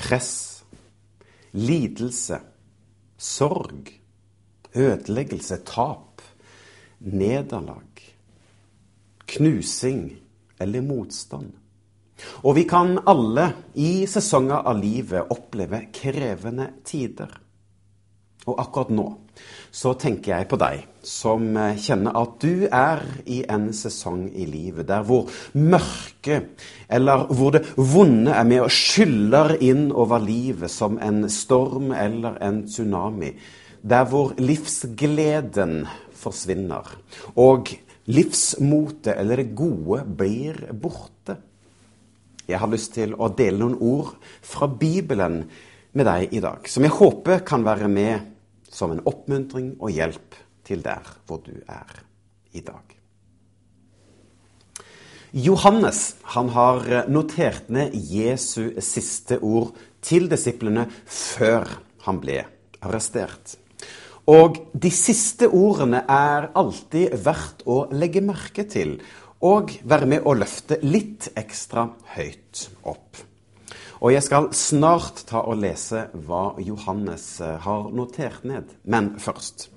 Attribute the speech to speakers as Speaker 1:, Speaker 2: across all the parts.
Speaker 1: press, lidelse, sorg, ødeleggelse, tap, nederlag, knusing. Eller motstand. Og vi kan alle i sesonger av livet oppleve krevende tider. Og akkurat nå så tenker jeg på deg som eh, kjenner at du er i en sesong i livet der hvor mørket eller hvor det vonde er med og skyller inn over livet som en storm eller en tsunami. Der hvor livsgleden forsvinner og livsmotet eller det gode blir borte. Jeg har lyst til å dele noen ord fra Bibelen med deg i dag, som jeg håper kan være med som en oppmuntring og hjelp til der hvor du er i dag. Johannes han har notert ned Jesu siste ord til disiplene før han ble arrestert. Og de siste ordene er alltid verdt å legge merke til og være med å løfte litt ekstra høyt opp. Og jeg skal snart ta og lese hva Johannes eh, har notert ned. Men først.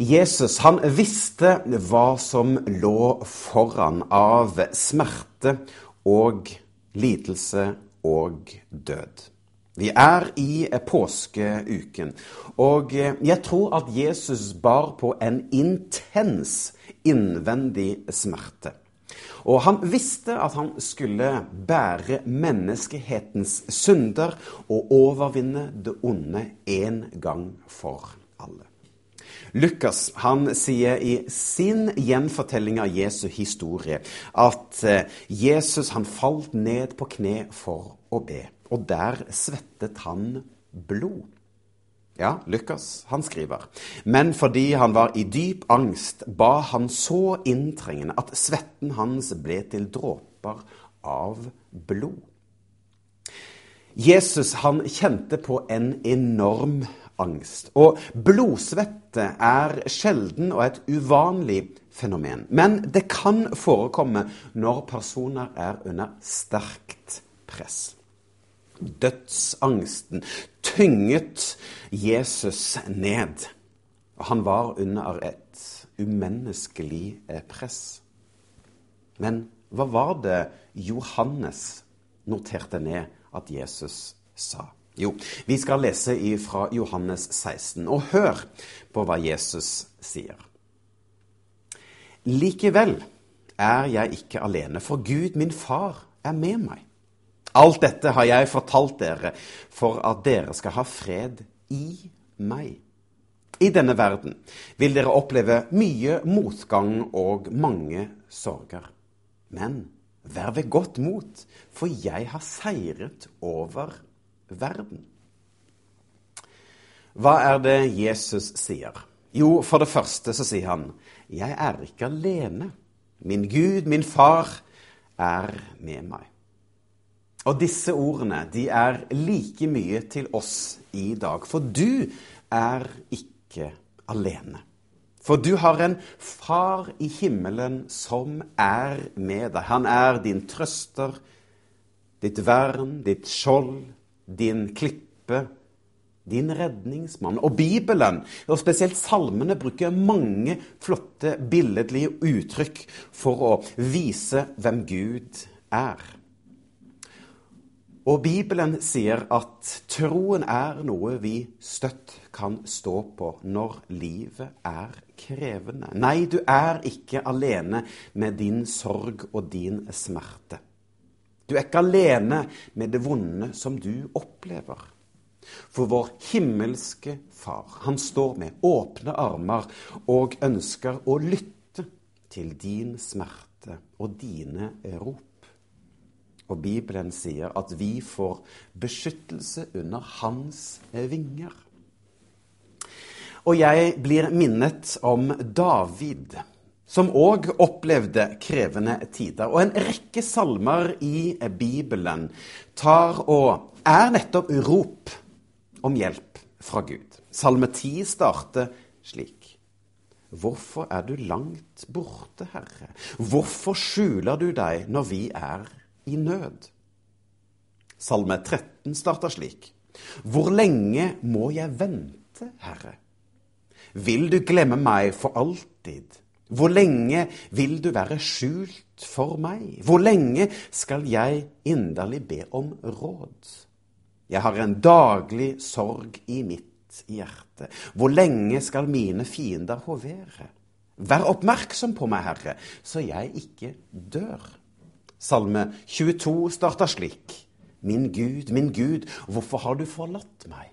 Speaker 1: Jesus han visste hva som lå foran av smerte og lidelse og død. Vi er i påskeuken, og jeg tror at Jesus bar på en intens innvendig smerte. Og han visste at han skulle bære menneskehetens synder og overvinne det onde en gang for alle. Lukas han sier i sin gjenfortelling av Jesu historie at eh, Jesus han falt ned på kne for å be, og der svettet han blod. Ja, Lukas, han skriver. Men fordi han var i dyp angst, ba han så inntrengende at svetten hans ble til dråper av blod. Jesus han kjente på en enorm angst. Og blodsvette er sjelden og et uvanlig fenomen. Men det kan forekomme når personer er under sterkt press. Dødsangsten tynget Jesus ned. Og han var under et umenneskelig eh, press. Men hva var det Johannes noterte ned at Jesus sa? Jo, vi skal lese fra Johannes 16, og hør på hva Jesus sier. Likevel er jeg ikke alene, for Gud, min far, er med meg. Alt dette har jeg fortalt dere for at dere skal ha fred i meg. I denne verden vil dere oppleve mye motgang og mange sorger. Men vær ved godt mot, for jeg har seiret over verden. Hva er det Jesus sier? Jo, for det første så sier han, 'Jeg er ikke alene. Min Gud, min far, er med meg'. Og disse ordene de er like mye til oss i dag. For du er ikke alene. For du har en far i himmelen som er med deg. Han er din trøster, ditt vern, ditt skjold, din klippe, din redningsmann. Og Bibelen, og spesielt salmene, bruker mange flotte billedlige uttrykk for å vise hvem Gud er. Og Bibelen sier at troen er noe vi støtt kan stå på når livet er krevende. Nei, du er ikke alene med din sorg og din smerte. Du er ikke alene med det vonde som du opplever. For vår himmelske Far, han står med åpne armer og ønsker å lytte til din smerte og dine rop. Og Bibelen sier at vi får beskyttelse under hans vinger. Og jeg blir minnet om David, som òg opplevde krevende tider. Og en rekke salmer i Bibelen tar og er nettopp rop om hjelp fra Gud. Salme 10 starter slik. Hvorfor er du langt borte, Herre? Hvorfor skjuler du deg når vi er i nød? Salme 13 starter slik. Hvor lenge må jeg vente, Herre? Vil du glemme meg for alltid? Hvor lenge vil du være skjult for meg? Hvor lenge skal jeg inderlig be om råd? Jeg har en daglig sorg i mitt hjerte. Hvor lenge skal mine fiender hovere? Vær oppmerksom på meg, Herre, så jeg ikke dør. Salme 22 starter slik. Min Gud, min Gud, hvorfor har du forlatt meg?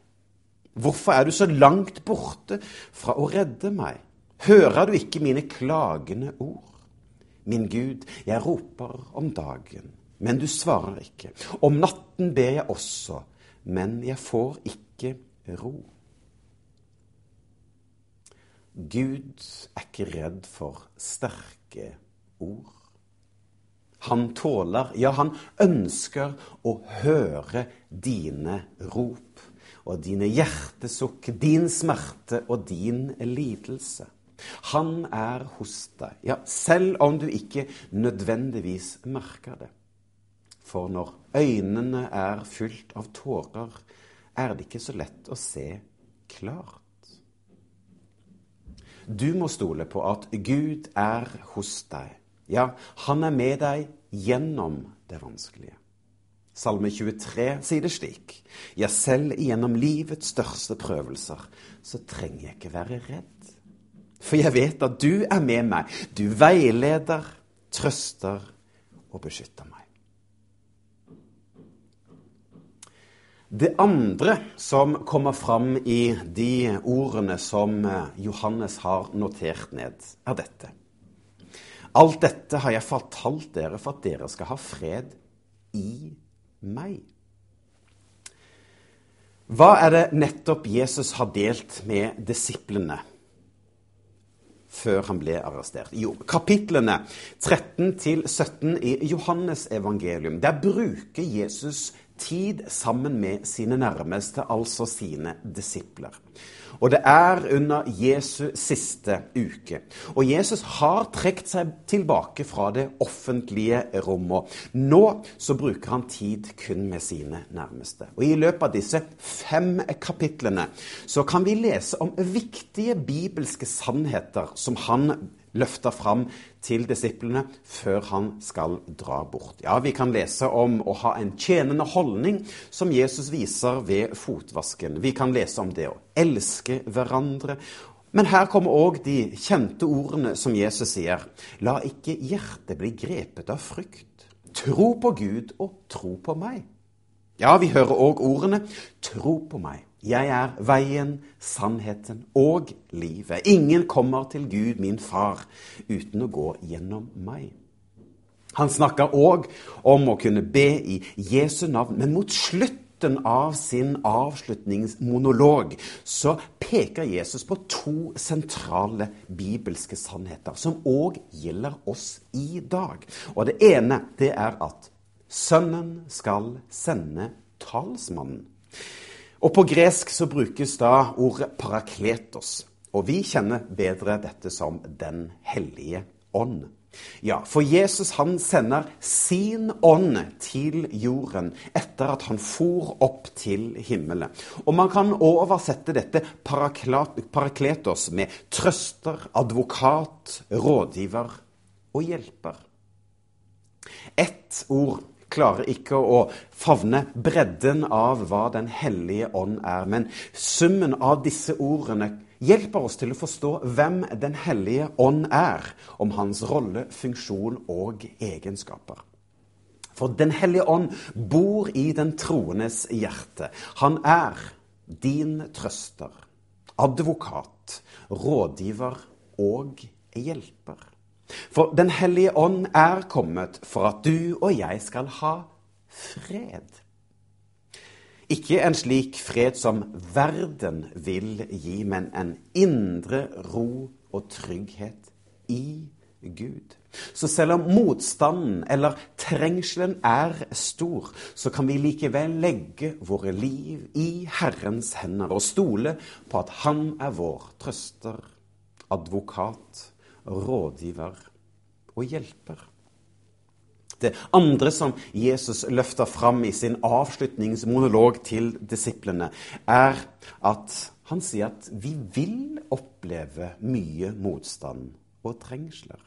Speaker 1: Hvorfor er du så langt borte fra å redde meg? Hører du ikke mine klagende ord? Min Gud, jeg roper om dagen, men du svarer ikke. Om natten ber jeg også, men jeg får ikke ro. Gud er ikke redd for sterke ord. Han tåler, ja, han ønsker å høre dine rop og dine hjertesukk, din smerte og din lidelse. Han er hos deg, ja, selv om du ikke nødvendigvis merker det. For når øynene er fylt av tårer, er det ikke så lett å se klart. Du må stole på at Gud er hos deg. Ja, han er med deg gjennom det vanskelige. Salme 23 sier det slik. Ja, selv gjennom livets største prøvelser så trenger jeg ikke være redd. For jeg vet at du er med meg. Du veileder, trøster og beskytter meg. Det andre som kommer fram i de ordene som Johannes har notert ned, er dette. Alt dette har jeg fortalt dere for at dere skal ha fred i meg. Hva er det nettopp Jesus har delt med disiplene før han ble arrestert? Jo, kapitlene 13 17 i Johannes evangelium. Der bruker Jesus tid sammen med sine nærmeste, altså sine disipler. Og det er under Jesu siste uke. Og Jesus har trukket seg tilbake fra det offentlige rommet. Nå så bruker han tid kun med sine nærmeste. Og i løpet av disse fem kapitlene så kan vi lese om viktige bibelske sannheter som han løfta fram til disiplene før han skal dra bort. Ja, Vi kan lese om å ha en tjenende holdning, som Jesus viser ved fotvasken. Vi kan lese om det å elske hverandre. Men her kommer òg de kjente ordene som Jesus sier. La ikke hjertet bli grepet av frykt. Tro på Gud og tro på meg. Ja, vi hører òg ordene 'tro på meg'. Jeg er veien, sannheten og livet. Ingen kommer til Gud, min far, uten å gå gjennom meg. Han snakker òg om å kunne be i Jesu navn, men mot slutten av sin avslutningsmonolog så peker Jesus på to sentrale bibelske sannheter, som òg gjelder oss i dag. Og det ene det er at Sønnen skal sende talsmannen. Og På gresk så brukes da ordet parakletos. Og vi kjenner bedre dette som Den hellige ånd. Ja, for Jesus han sender sin ånd til jorden etter at han for opp til himmelen. Og man kan oversette dette parakletos med trøster, advokat, rådgiver og hjelper. Ett ord klarer ikke å favne bredden av hva Den hellige ånd er. Men summen av disse ordene hjelper oss til å forstå hvem Den hellige ånd er, om hans rolle, funksjon og egenskaper. For Den hellige ånd bor i den troendes hjerte. Han er din trøster, advokat, rådgiver og hjelper. For Den hellige ånd er kommet for at du og jeg skal ha fred. Ikke en slik fred som verden vil gi, men en indre ro og trygghet i Gud. Så selv om motstanden eller trengselen er stor, så kan vi likevel legge våre liv i Herrens hender og stole på at Han er vår trøster, advokat, rådgiver og hjelper. Det andre som Jesus løfter fram i sin avslutningsmonolog til disiplene, er at han sier at vi vil oppleve mye motstand og trengsler.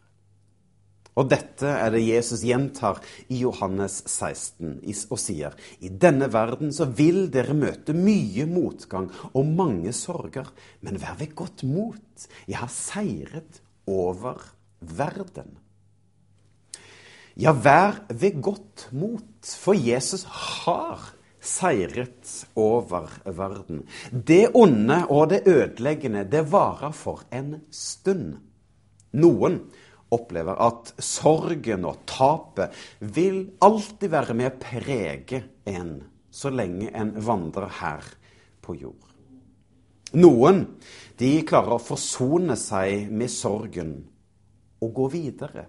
Speaker 1: Og dette er det Jesus gjentar i Johannes 16 og sier i denne verden så vil dere møte mye motgang og mange sorger, men vær ved godt mot. Jeg har seiret over verden. Ja, vær ved godt mot, for Jesus har seiret over verden. Det onde og det ødeleggende, det varer for en stund. Noen opplever at sorgen og tapet vil alltid være med å prege en så lenge en vandrer her på jord. Noen de klarer å forsone seg med sorgen og gå videre.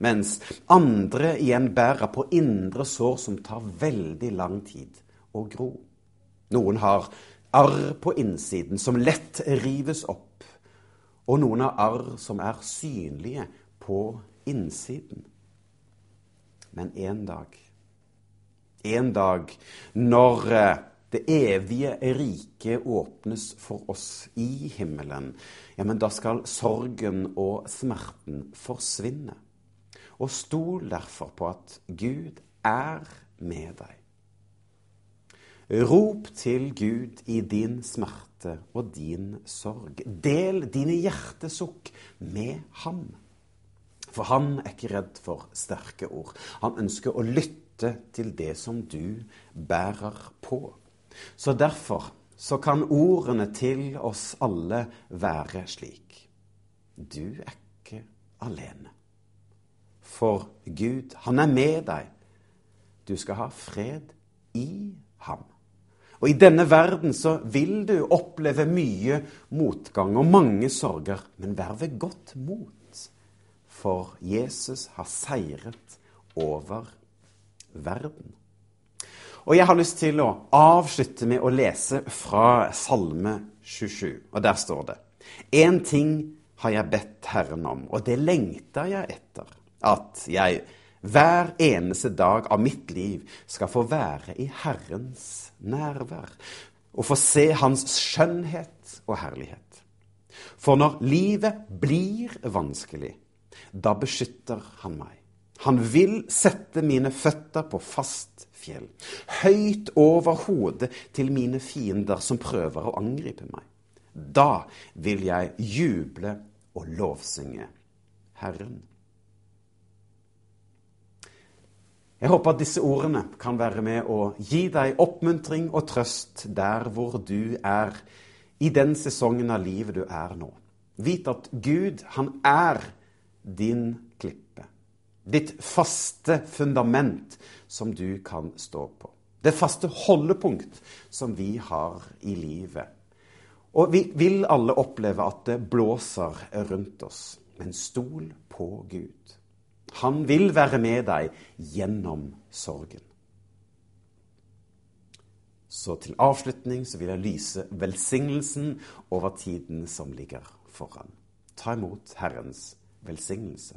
Speaker 1: Mens andre igjen bærer på indre sår som tar veldig lang tid å gro. Noen har arr på innsiden som lett rives opp, og noen har arr som er synlige på innsiden. Men en dag, en dag når eh, det evige riket åpnes for oss i himmelen, ja, men da skal sorgen og smerten forsvinne. Og stol derfor på at Gud er med deg. Rop til Gud i din smerte og din sorg. Del dine hjertesukk med ham. For han er ikke redd for sterke ord. Han ønsker å lytte til det som du bærer på. Så derfor så kan ordene til oss alle være slik. Du er ikke alene for Gud. Han er med deg. Du skal ha fred i ham. Og i denne verden så vil du oppleve mye motgang og mange sorger, men vær ved godt mot, for Jesus har seiret over verden. Og jeg har lyst til å avslutte med å lese fra Salme 27, og der står det Én ting har jeg bedt Herren om, og det lengter jeg etter at jeg hver eneste dag av mitt liv skal få være i Herrens nærvær og få se Hans skjønnhet og herlighet. For når livet blir vanskelig, da beskytter Han meg. Han vil sette mine føtter på fast fjell, høyt over hodet til mine fiender som prøver å angripe meg. Da vil jeg juble og lovsynge Herren. Jeg håper at disse ordene kan være med å gi deg oppmuntring og trøst der hvor du er i den sesongen av livet du er nå. Vit at Gud, han er din klippe. Ditt faste fundament som du kan stå på. Det faste holdepunkt som vi har i livet. Og vi vil alle oppleve at det blåser rundt oss, men stol på Gud. Han vil være med deg gjennom sorgen. Så til avslutning så vil jeg lyse velsignelsen over tiden som ligger foran. Ta imot Herrens velsignelse.